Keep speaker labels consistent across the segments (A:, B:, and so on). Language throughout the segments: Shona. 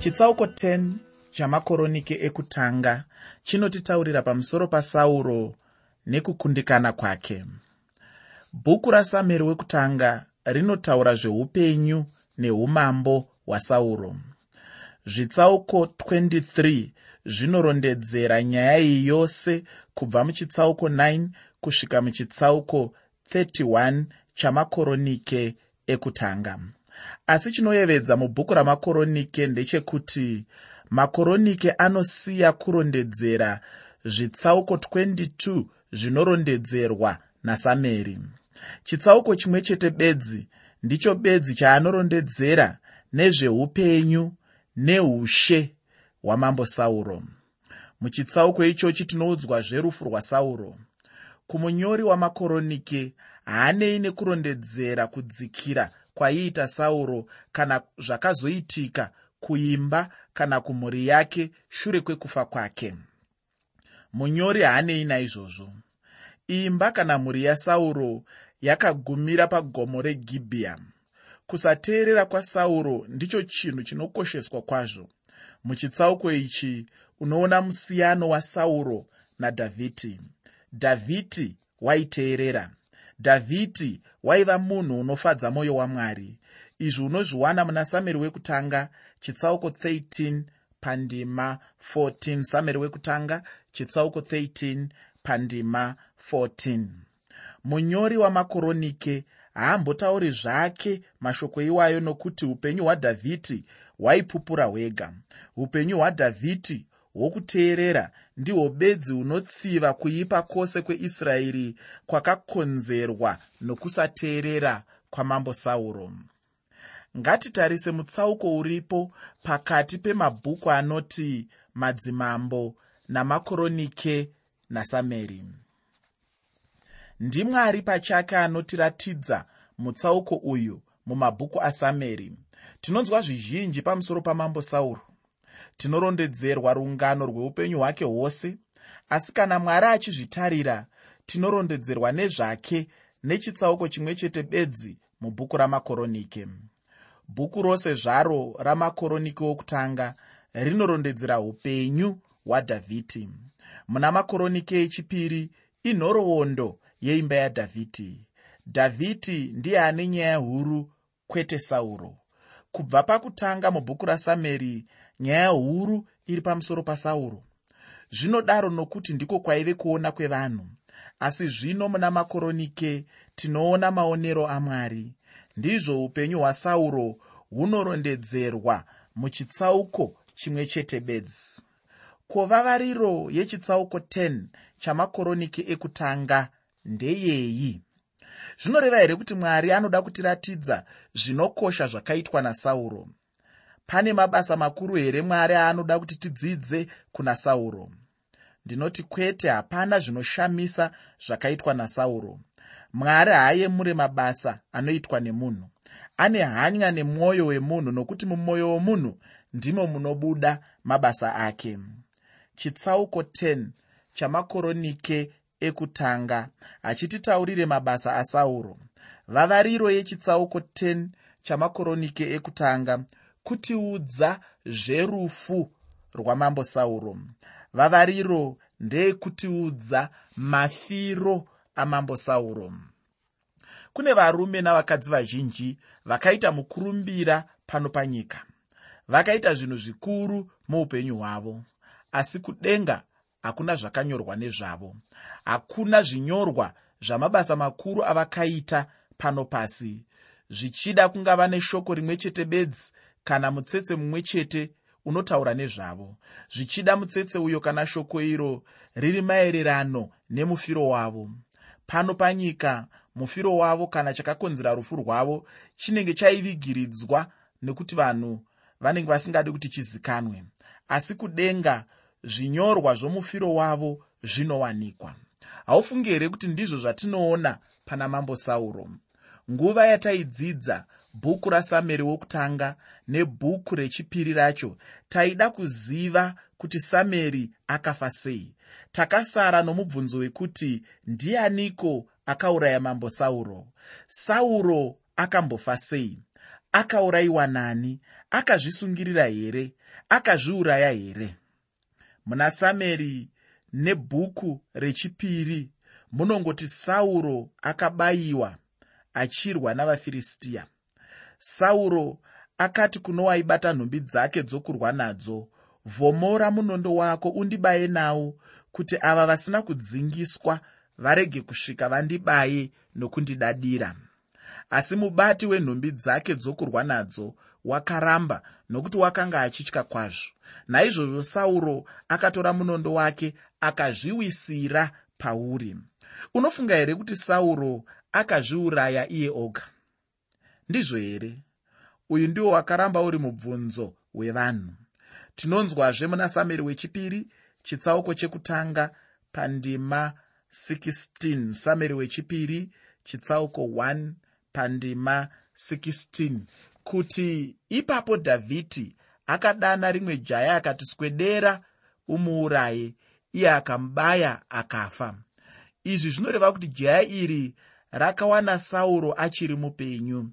A: chitsauko 10 chamakoronike ekutanga chinotitaurira pamusoro pasauro nekukundikana kwake. Bhuku rasamueri wekutanga rinotaura zveupenyu neumambo hwasauro. Zvitsauko 23 zvinorondedzera nyaya iyi yose kubva muchitsauko 9 kusvika muchitsauko 31 chamakoronike ekutanga asi chinoyevedza mubhuku ramakoronike ndechekuti makoronike anosiya kurondedzera zvitsauko 22 zvinorondedzerwa nasameri. Chitsauko chimwe chete bedzi ndicho bedzi chaanorondedzera nezveupenyu neushe hwamambo sauro. Muchitsauko ichochi tinoudzwa zverufu rwasauro kumunyori wamakoronike haanei nekurondedzera kudzikira kwaiita sauro kana zvakazoitika kuimba kana kumhuri yake shure kwekufa kwake. Munyori haanei naizvozvo. Imba kana mhuri yasauro yakagumira pagomo regibhiya kusateerera kwasauro ndicho chinhu chinokosheswa kwazvo. Muchitsauko ichi unoona musiyano wasauro nadhavhidhi. Dhavhidhi waiteerera dhavhidhi waiva munhu unofadza mwoyo wamwari. Izvi unozviwana muna samueri wekutanga chitsauko 13 pandima 14 samueri wekutanga chitsauko 13 pandima 14 munyori wamakoronike haambotauri zvake mashoko iwayo nokuti upenyu hwadhavhidhi hwaipupura hwega. Upenyu hwadhavhidhi hwokuteerera ndihwo bedzi hunotsiva kuipa kwose kweisraeri kwakakonzerwa nokusateerera kwamambo sauro. Ngatitarise mutsauko uripo pakati pemabhuku anoti madzimambo namakoronike nasameri. Ndimwari pachake anotiratidza mutsauko uyu mumabhuku asameri. Tinonzwa zvizhinji pamusoro pamambo sauro tinorondedzerwa rungano rweupenyu hwake hwose. Asi kana mwari achizvitarira tinorondedzerwa nezvake nechitsauko chimwe chete bedzi mubhuku ramakoronike. Bhuku rose zvaro ramakoronike wokutanga rinorondedzera upenyu hwadhavhidhi. Muna makoronike echipiri inhoroondo yeimba yadhavhidhi. Dhavhidhi ndiye ane nyaya huru kwete sauro. Kubva pakutanga mubhuku rasameri nyaya huru iri pamusoro pasauro. Zvinodaro nokuti ndiko kwaive kuona kwevanhu. Asi zvino muna makoronike tinoona maonero amwari ndizvo upenyu hwasauro hunorondedzerwa muchitsauko chimwe chete bedzi. Kovavariro yechitsauko 10 chamakoronike ekutanga ndeyeyi. Zvinoreva here kuti mwari anoda kutiratidza zvinokosha zvakaitwa nasauro pane mabasa makuru here mwari aanoda kuti tidzidze kuna sauro? Ndinoti kwete hapana zvinoshamisa zvakaitwa nasauro. Mwari haayemure mabasa anoitwa nemunhu. Ane hanya nemwoyo wemunhu nokuti mumwoyo womunhu ndimo munobuda mabasa ake. Chitsauko 10 chamakoronike ekutanga hachititaurire mabasa asauro. Vavariro yechitsauko 10 chamakoronike ekutanga kutiudza zverufu rwamambo sauro. Vavariro ndeyekutiudza mafiro amambo sauro. Kune varume navakadzi vazhinji vakaita mukurumbira pano panyika. Vakaita zvinhu zvikuru muupenyu hwavo asi kudenga hakuna zvakanyorwa nezvavo. Hakuna zvinyorwa zvamabasa makuru avakaita pano pasi. Zvichida kungava neshoko rimwe chete bedzi kana mutsetse mumwe chete unotaura nezvavo. Zvichida mutsetse uyo kana shoko iro riri maererano nemufiro wavo. Pano panyika mufiro wavo kana chakakonzera rufu rwavo chinenge chaivigiridzwa nekuti vanhu vanenge vasingadi kuti chizikanwe. Asi kudenga zvinyorwa zvomufiro wavo zvinowanikwa. Haufungi here kuti ndizvo zvatinoona pana mambo sauro? Nguva yataidzidza bhuku rasameri wokutanga nebhuku rechipiri racho taida kuziva kuti sameri akafa sei. Takasara nomubvunzo wekuti ndianiko akauraya mambo sauro? Sauro akambofa sei? Akaurayiwa nani? Akazvisungirira here? Akazviuraya here? Muna sameri nebhuku rechipiri munongoti sauro akabayiwa achirwa navafiristiya sauro akati kuno waibata nhumbi dzake dzokurwa nadzo vhomora munondo wako undibaye nawo kuti ava vasina kudzingiswa varege kusvika vandibaye nokundidadira. Asi mubati wenhumbi dzake dzokurwa nadzo wakaramba nokuti wakanga achitya kwazvo. Naizvozvo sauro akatora munondo wake akazviwisira pauri. Unofunga here kuti sauro akazviuraya iye oga ndizvo here? Uyu ndiwo wakaramba uri mubvunzo hwevanhu tinonzwazve muna sameri wechipiri chitsauko chekutanga pandima 16 sameri wechipiri chitsauko 1 pandima 16 kuti ipapo dhavhidhi akadana rimwe jaya akati swedera umuuraye. Iye akamubaya akafa. Izvi zvinoreva kuti jaya iri rakawana sauro achiri mupenyu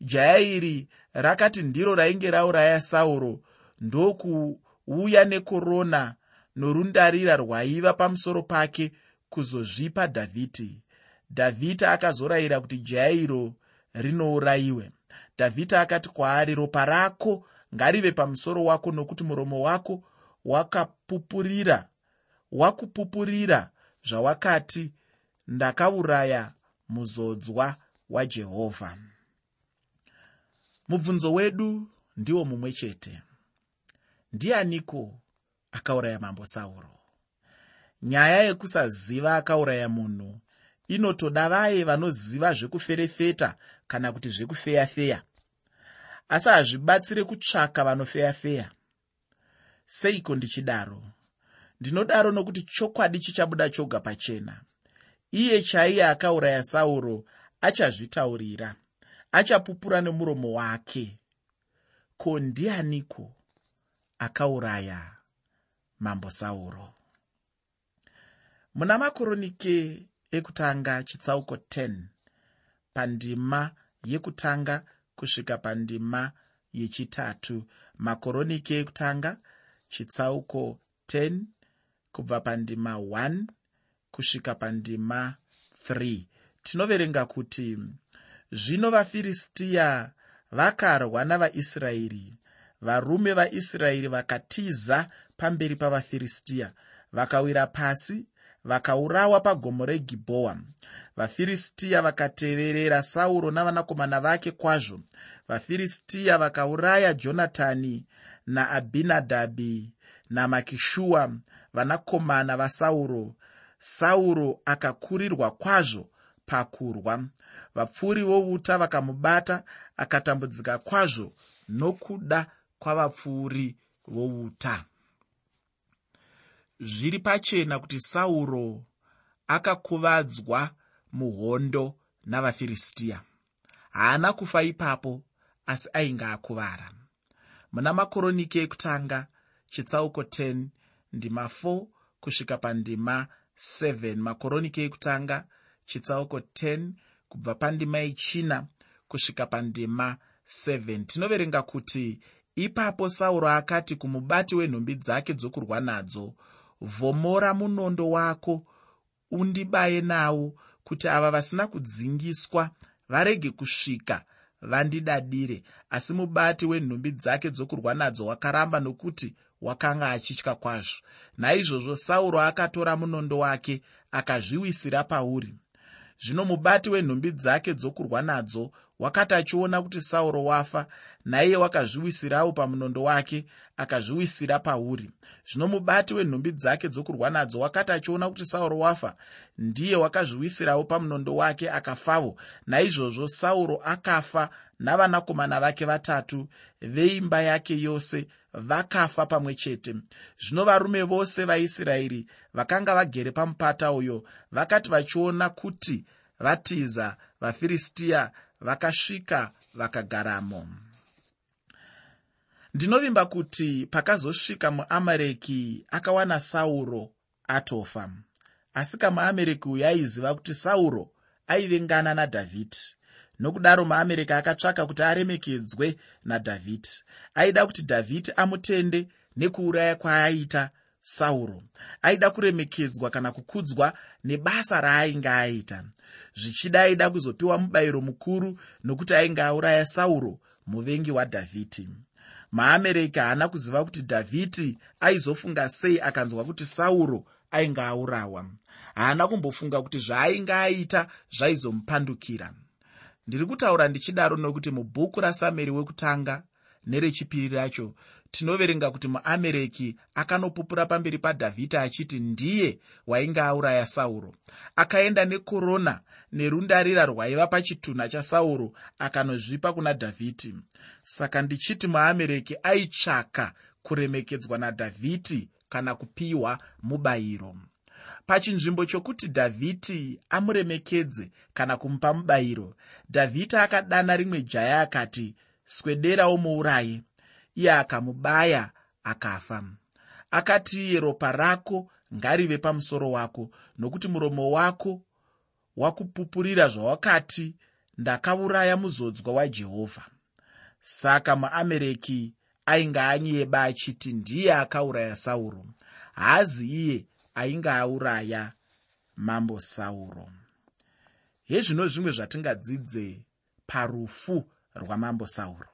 A: jaya iri rakati ndiro rainge rauraya sauro ndokuuya nekorona norundarira rwaiva pamusoro pake kuzozvipa dhavhidhi dhavhidhi akazorayira kuti jaya iro rinourayiwe. Dhavhidhi akati kwaari ropa rako ngarive pamusoro wako nokuti muromo wako wakapupurira wakupupurira zvawakati ndakauraya muzodzwa wajehovha mubvunzo wedu ndiwo mumwe chete. Ndianiko akauraya mambo sauro? Nyaya yekusaziva akauraya munhu inotoda vaye vanoziva zvekuferefeta kana kuti zvekufeyafeya. Asi hazvibatsire kutsvaka vanofeyafeya. Seiko ndichidaro? Ndinodaro nokuti chokwadi chichabuda choga pachena. Iye chaiye akauraya sauro achazvitaurira achapupura nemuromo wake. Ko ndianiko akauraya mambo sauro? Muna makoronike ekutanga chitsauko 10 pandima yekutanga kusvika pandima yechitatu. Makoronike ekutanga chitsauko 10 kubva pandima 1 kusvika pandima 3 tinoverenga kuti zvino vafiristiya vakarwa navaisraeri. Varume vaisraeri vakatiza pamberi pavafiristiya vakawira pasi vakaurawa pagomo regibhoa vafiristiya vakateverera sauro navanakomana vake kwazvo. Vafiristiya vakauraya jonatani naabhinadhabhi namakishuwa vanakomana vasauro sauro akakurirwa kwazvo pakurwa vapfuri vouta vakamubata akatambudzika kwazvo nokuda kwavapfuri vouta zviri pachena kuti sauro akakuvadzwa muhondo navafiristiya haana kufa ipapo asi ainge akuvara. Muna makoroniki ekutanga chitsauko 10 ndima 4 kusvika pandima 7 makoroniki ekutanga chitsauko 10 kubva pandima yechina kusvika pandima 7 tinoverenga kuti ipapo sauro akati kumubati wenhumbi dzake dzokurwa nadzo vhomora munondo wako undibaye nawo kuti ava vasina kudzingiswa varege kusvika vandidadire. Asi mubati wenhumbi dzake dzokurwa nadzo wakaramba nokuti wakanga achitya kwazvo. Naizvozvo sauro akatora munondo wake akazviwisira pauri zvino mubati wenhumbi dzake dzokurwa nadzo wakati achiona kuti sauro wafa naiye wakazviwisirawo pamunondo wake akazviwisira pauri. Zvino mubati wenhumbi dzake dzokurwa nadzo wakati achiona kuti sauro wafa ndiye wakazviwisirawo pamunondo wake akafavo naizvozvo sauro akafa navanakomana vake vatatu veimba yake yose vakafa pamwe chete. Zvino varume vose vaisraeri vakanga vagere pamupata uyo vakati vachiona kuti vatiza vafiristiya vakasvika vakagaramo. Ndinovimba kuti pakazosvika muamareki akawana sauro atofa. Asi kamuamereki uyu aiziva kuti sauro aivengana nadhavhidhi nokudaro maamerika akatsvaka kuti aremekedzwe nadhavhidhi aida kuti dhavhidhi amutende nekuuraya kwaaita sauro aida kuremekedzwa kana kukudzwa nebasa raainge aita. Zvichida aida kuzopiwa mubayiro mukuru nokuti ainge auraya sauro muvengi wadhavhidhi maamereki haana kuziva kuti dhavhidhi aizofunga sei akanzwa kuti sauro ainge aurawa. Haana kumbofunga kuti zvaainge aita zvaizomupandukira. Ndiri kutaura ndichidaro nokuti mubhuku rasamueri wekutanga nerechipiri racho tinoverenga kuti muamereki akanopupura pamberi padhavhidhi achiti ndiye wainge auraya sauro. Akaenda nekorona nerundarira rwaiva pachitunha chasauro akanozvipa kuna dhavhidhi saka ndichiti muamereki aitsvaka kuremekedzwa nadhavhidhi kana kupiwa mubayiro. Pachinzvimbo chokuti dhavhidhi amuremekedze kana kumupa mubayiro dhavhidhi akadana rimwe jaya akati swederawo muuraye iye akamubaya akafa. Akati iye ropa rako ngarive pamusoro wako nokuti muromo wako wakupupurira zvawakati ndakauraya muzodzwa wajehovha. Saka muamereki ainge anyeba achiti ndiye akauraya sauro. Haazi iye ainge auraya mambo sauro. Hezvino zvimwe zvatingadzidze parufu rwamambo sauro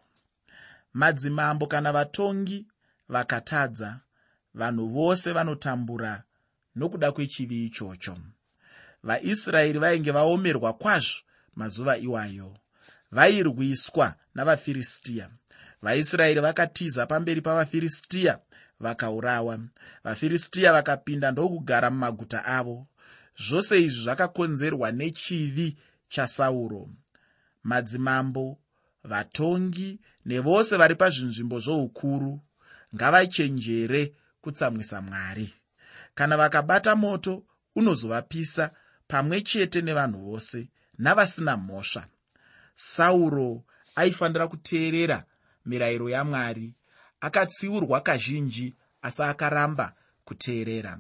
A: madzimambo kana vatongi vakatadza vanhu vose vanotambura nokuda kwechivi ichocho. Vaisraeri vainge vaomerwa kwazvo mazuva iwayo. Vairwiswa navafiristiya vaisraeri vakatiza pamberi pavafiristiya vakaurawa. Vafiristiya vakapinda ndokugara mumaguta avo. Zvose izvi zvakakonzerwa nechivi chasauro madzimambo vatongi nevose vari pazvinzvimbo zvoukuru ngavachenjere kutsamwisa mwari. Kana vakabata moto unozovapisa pamwe chete nevanhu vose navasina mhosva. Sauro aifanira kuteerera mirayiro yamwari akatsiurwa kazhinji asi akaramba kuteerera.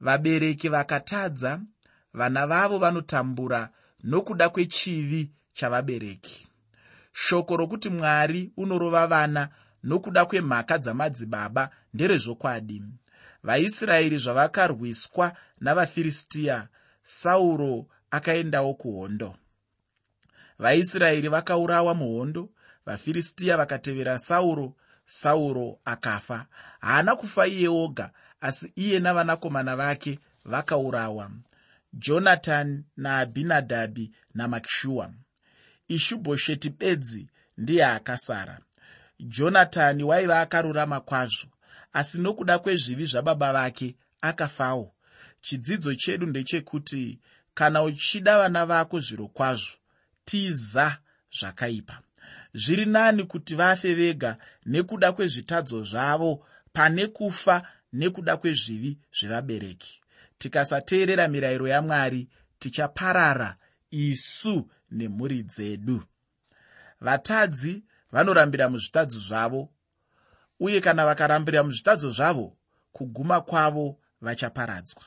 A: Vabereki vakatadza vana vavo vanotambura nokuda kwechivi chavabereki shoko rokuti mwari unorova vana nokuda kwemhaka dzamadzibaba nderezvokwadi. Vaisraeri zvavakarwiswa navafiristiya sauro akaendawo kuhondo. Vaisraeri vakaurawa muhondo vafiristiya vakatevera sauro sauro akafa. Haana kufa iye oga asi iye navanakomana vake vakaurawa jonatani naabhinadhabhi namakishuwa ishubhosheti bedzi ndiye akasara. Jonatani waiva akarurama kwazvo asi nokuda kwezvivi zvababa vake akafawo. Chidzidzo chedu ndechekuti kana uchida vana vako zviro kwazvo tiza zvakaipa. Zviri nani kuti vafe vega nekuda kwezvitadzo zvavo pane kufa nekuda kwezvivi zvevabereki tikasateerera mirayiro yamwari tichaparara isu nemhuri dzedu. Vatadzi vanorambira muzvitadzo zvavo uye kana vakarambira muzvitadzo zvavo kuguma kwavo vachaparadzwa.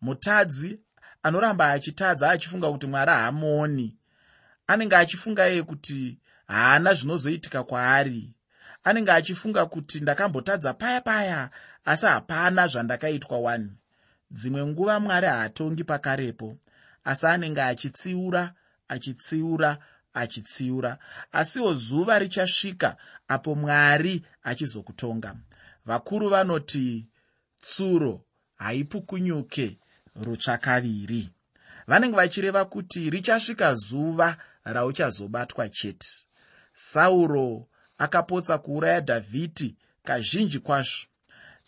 A: Mutadzi anoramba achitadza achifunga kuti mwari haamuoni. Anenge achifunga iye kuti haana zvinozoitika kwaari. Anenge achifunga kuti ndakambotadza paya paya asi hapana zvandakaitwa wani. Dzimwe nguva mwari haatongi pakarepo asi anenge achitsiura achitsiura achitsiura. Asiwo zuva richasvika apo mwari achizokutonga. Vakuru vanoti tsuro haipukunyuke rutsvakaviri. Vanenge vachireva kuti richasvika zuva rauchazobatwa chete. Sauro akapotsa kuuraya dhavhidhi kazhinji kwazvo.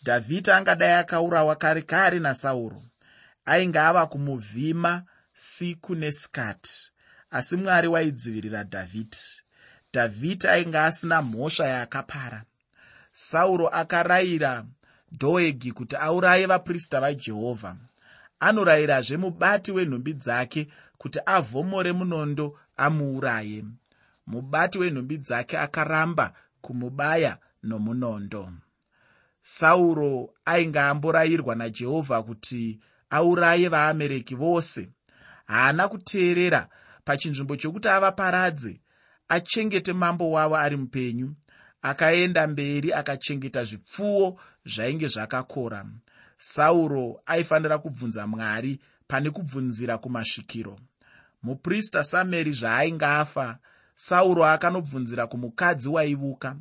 A: Dhavhidhi angadai akaurawa kare kare nasauro. Ainge ava kumuvhima siku nesikati asi mwari waidzivirira dhavhidhi dhavhidhi ainge asina mhosva yaakapara. Sauro akarayira dhoegi kuti auraye vaprista vajehovha. Anorayirazve mubati wenhumbi dzake kuti avhomore munondo amuuraye. Mubati wenhumbi dzake akaramba kumubaya nomunondo. Sauro ainge amborayirwa najehovha kuti auraye vaamereki vose. Haana kuteerera pachinzvimbo chokuti avaparadze achengete mambo wavo ari mupenyu akaenda mberi akachengeta zvipfuwo zvainge zvakakora. Sauro aifanira kubvunza mwari pane kubvunzira kumasvikiro muprista sameri zvaainge afa sauro akanobvunzira kumukadzi waivuka.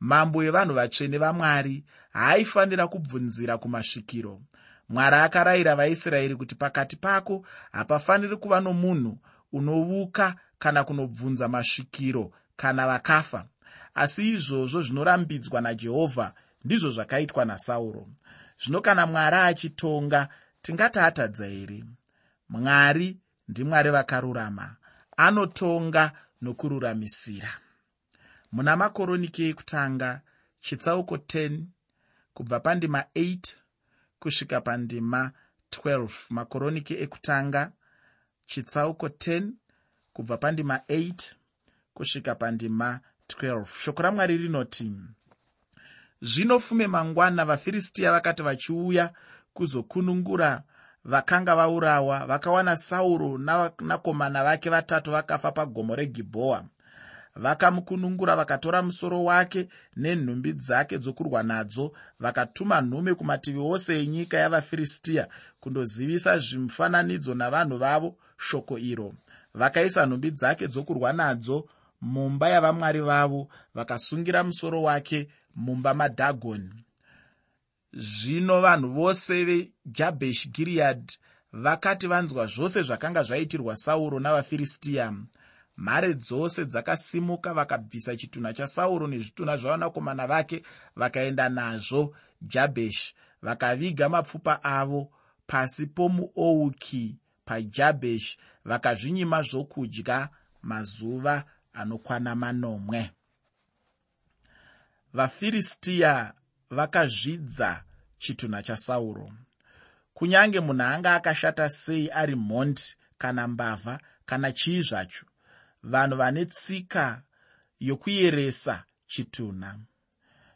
A: Mambo evanhu vatsvene vamwari haaifanira kubvunzira kumasvikiro mwari akarayira vaisraeri kuti pakati pako hapafaniri kuva nomunhu unovuka kana kunobvunza masvikiro kana vakafa. Asi izvozvo zvinorambidzwa najehovha ndizvo zvakaitwa nasauro. Zvino kana mwari achitonga tingati atadza here mwari ndimwari vakarurama anotonga nokururamisira. Muna makoroniki ekutanga chitsauko 10 kubva pandima 8 kusvika pandima 12 makoroniki ekutanga chitsauko 10 kubva pandima 8 kusvika pandima 12 shoko ramwari rinoti zvino fume mangwana vafiristiya vakati vachiuya kuzokunungura vakanga vaurawa vakawana sauro navanakomana vake vatatu vakafa pagomo regibhoa vakamukunungura vakatora musoro wake nenhumbi dzake dzokurwa nadzo vakatuma nhume kumativi ose enyika yavafiristiya kundozivisa zvimufananidzo navanhu vavo shoko iro. Vakaisa nhumbi dzake dzokurwa nadzo mumba yavamwari vavo vakasungira musoro wake mumba madhagoni. Zvino vanhu vose vejabeshi giriyadhi vakati vanzwa zvose zvakanga zvaitirwa sauro navafiristiya mhare dzose dzakasimuka vakabvisa chitunha chasauro nezvitunha zvavanakomana vake vakaenda nazvo jabheshi vakaviga mapfupa avo pasi pomuouki pajabheshi vakazvinyima zvokudya mazuva anokwana manomwe. Vafiristiya vakazvidza chitunha chasauro kunyange munhu anga akashata sei ari mhondi kana mbavha kana chii zvacho vanhu vane tsika yokuyeresa chitunha.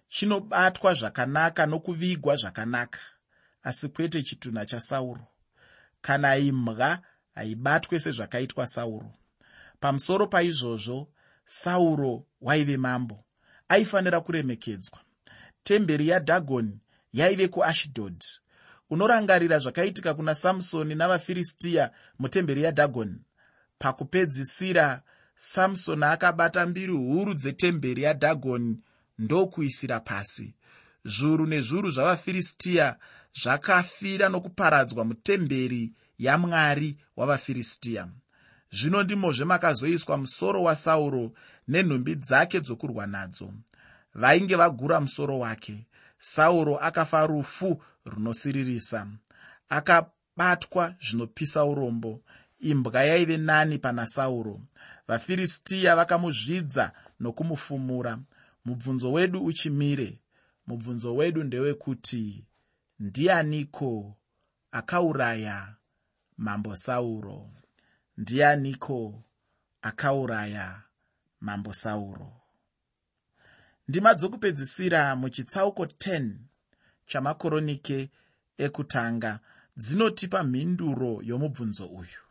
A: Chinobatwa zvakanaka nokuvigwa zvakanaka asi kwete chitunha chasauro kana imbwa haibatwe sezvakaitwa sauro. Pamusoro paizvozvo sauro waive mambo aifanira kuremekedzwa. Temberi yadhagoni yaive kuashidhodhi unorangarira zvakaitika kuna samusoni navafiristiya mutemberi yadhagoni pakupedzisira samusoni akabata mbiri huru dzetemberi yadhagoni ndokuisira pasi. Zviuru nezviuru zvavafiristiya zvakafira nokuparadzwa mutemberi yamwari wavafiristiya zvino ndimozve makazoiswa musoro wasauro nenhumbi dzake dzokurwa nadzo. Vainge vagura musoro wake sauro akafa rufu runosiririsa akabatwa zvinopisa urombo. Imbwa yaive nani pana sauro vafiristiya vakamuzvidza nokumufumura. Mubvunzo wedu uchimire. Mubvunzo wedu ndewekuti ndianiko akauraya mambo sauro? Ndianiko akauraya mambo sauro? Ndima dzokupedzisira muchitsauko 10 chamakoronike ekutanga dzinotipa mhinduro yomubvunzo uyu.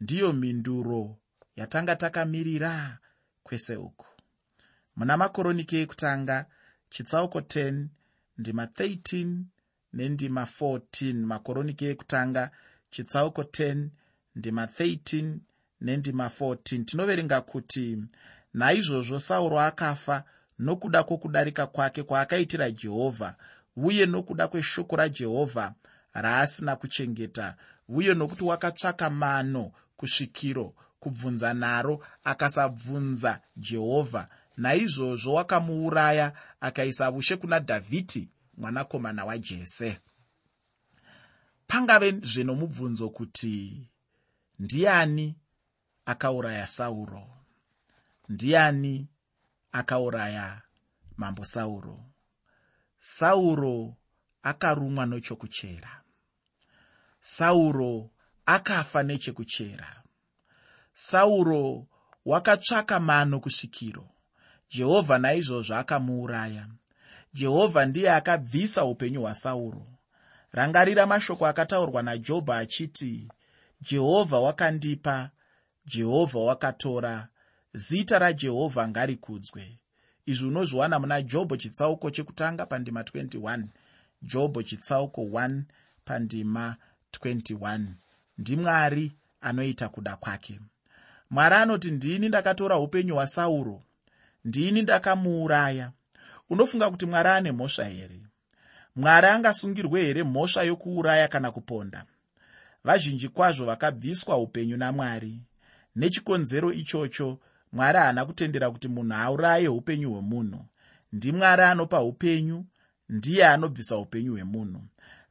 A: Ndiyo mhinduro yatanga takamirira kwese uku muna makoronike ekutanga chitsauko 10 ndima 13 nendima 14 makoronike ekutanga chitsauko 10 ndima 13 nendima 14 tinoverenga kuti naizvozvo sauro akafa nokuda kwokudarika kwake kwaakaitira jehovha uye nokuda kweshoko rajehovha raasina kuchengeta uye nokuti wakatsvaka mano kusvikiro kubvunza naro akasabvunza jehovha. Naizvozvo wakamuuraya akaisa ushe kuna dhavhidhi mwanakomana wajese pangave zvenomubvunzo kuti ndiani akauraya sauro? Ndiani akauraya mambo sauro? Sauro akarumwa nechokuchera. Sauro akafa nechekuchera sauro wakatsvaka mano kusvikiro jehovha naizvozvo akamuuraya. Jehovha ndiye akabvisa upenyu hwasauro rangarira mashoko akataurwa najobho achiti jehovha wakandipa jehovha wakatora zita rajehovha ngarikudzwe izvi unozviwana muna jobho chitsauko chekutanga pandima 21 jobho chitsauko 1 pandima 21 ndimwari anoita kuda kwake mwari anoti ndini ndakatora upenyu hwasauro ndini ndakamuuraya. Unofunga kuti mwari ane mhosva here? Mwari angasungirwe here mhosva yokuuraya kana kuponda? Vazhinji kwazvo vakabviswa upenyu namwari. Nechikonzero ichocho mwari haana kutendera kuti munhu auraye upenyu hwemunhu. Ndimwari anopa upenyu ndiye anobvisa upenyu hwemunhu.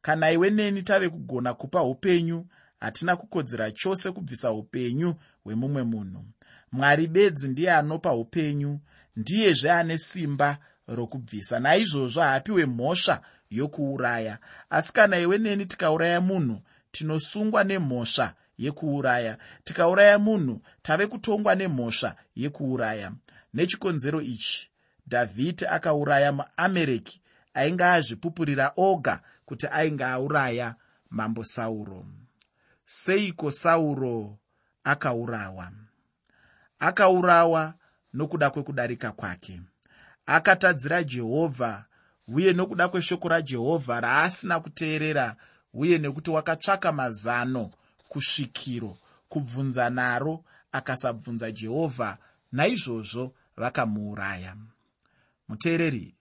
A: Kana iwe neni tave kugona kupa upenyu hatina kukodzera chose kubvisa upenyu hwemumwe munhu. Mwari bedzi ndiye anopa upenyu ndiyezve ane simba rokubvisa. Naizvozvo haapiwe mhosva yokuuraya. Asi kana iwe neni tikauraya munhu tinosungwa nemhosva yekuuraya. Tikauraya munhu tave kutongwa nemhosva yekuuraya. Nechikonzero ichi dhavhidhi akauraya muamereki ainge azvipupurira oga kuti ainge auraya mambo sauro seiko sauro akaurawa? Akaurawa nokuda kwekudarika kwake. Akatadzira jehovha uye nokuda kweshoko rajehovha raasina kuteerera uye nekuti wakatsvaka mazano kusvikiro kubvunza naro akasabvunza jehovha naizvozvo vakamuuraya. Muteereri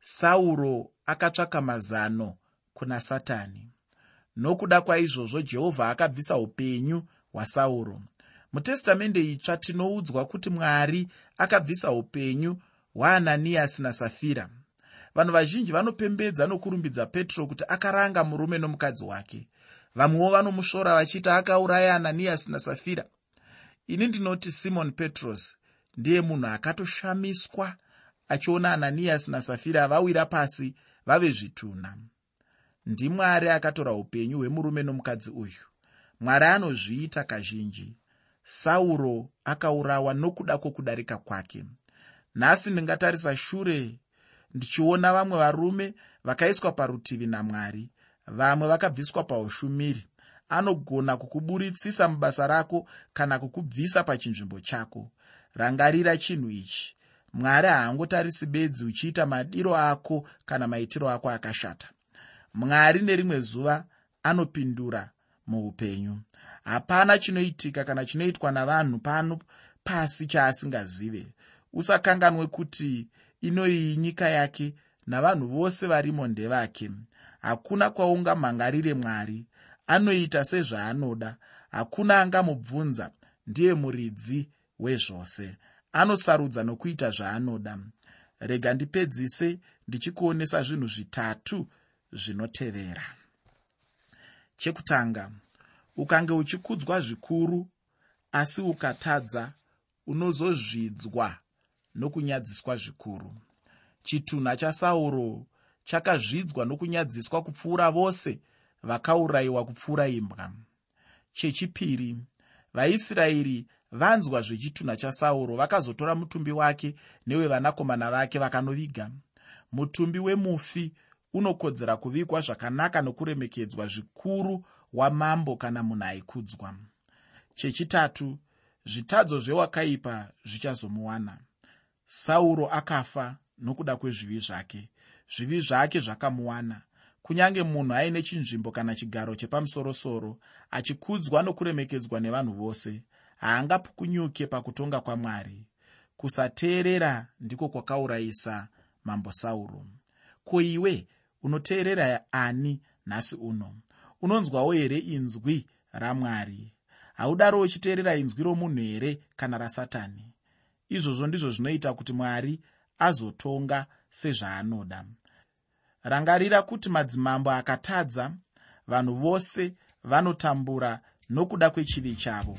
A: sauro akatsvaka mazano kuna satani nokuda kwaizvozvo jehovha akabvisa upenyu hwasauro. Mutestamende itsva tinoudzwa kuti mwari akabvisa upenyu hwaananiyasi nasafira. Vanhu vazhinji vanopembedza nokurumbidza petro kuti akaranga murume nomukadzi wake. Vamwewo vanomushora vachiti akauraya ananiyasi nasafira. Ini ndinoti simon petros ndiye munhu akatoshamiswa achiona ananiyasi nasafira vawira pasi vave zvitunha ndimwari akatora upenyu hwemurume nomukadzi uyu. Mwari anozviita kazhinji. Sauro akaurawa nokuda kwokudarika kwake. Nhasi ndingatarisa shure ndichiona vamwe varume vakaiswa parutivi namwari. Vamwe vakabviswa paushumiri. Anogona kukuburitsisa mubasa rako kana kukubvisa pachinzvimbo chako. Rangarira chinhu ichi. Mwari haangotarisi bedzi uchiita madiro ako kana maitiro ako akashata mwari nerimwe zuva anopindura muupenyu. Hapana chinoitika kana chinoitwa navanhu pano pasi chaasingazive. Usakanganwe kuti inoiyi nyika yake navanhu vose varimo ndevake. Hakuna kwaungamhangarire mwari. Anoita sezvaanoda. Hakuna angamubvunza. Ndiye muridzi wezvose. Anosarudza nokuita zvaanoda. Rega ndipedzise ndichikuonesa zvinhu zvitatu zvinotevera. Chekutanga ukange uchikudzwa zvikuru asi ukatadza unozozvidzwa nokunyadziswa zvikuru. Chitunha chasauro chakazvidzwa nokunyadziswa kupfuura vose vakaurayiwa kupfuura imbwa. Chechipiri vaisraeri vanzwa zvechitunha chasauro vakazotora mutumbi wake newevanakomana vake vakanoviga. Mutumbi wemufi unokodzera kuvigwa zvakanaka nokuremekedzwa zvikuru wamambo kana munhu aikudzwa. Chechitatu zvitadzo zvewakaipa zvichazomuwana. Sauro akafa nokuda kwezvivi zvake. Zvivi zvake zvakamuwana. Kunyange munhu aine chinzvimbo kana chigaro chepamusorosoro achikudzwa nokuremekedzwa nevanhu vose haangapukunyuke pakutonga kwamwari. Kusateerera ndiko kwakaurayisa mambo sauro. Ko iwe unoteerera ani nhasi uno? Unonzwawo here inzwi ramwari? Haudaro uchiteerera inzwi romunhu here kana rasatani? Izvozvo ndizvo zvinoita kuti mwari azotonga sezvaanoda. Rangarira kuti madzimambo akatadza vanhu vose vanotambura nokuda kwechivi chavo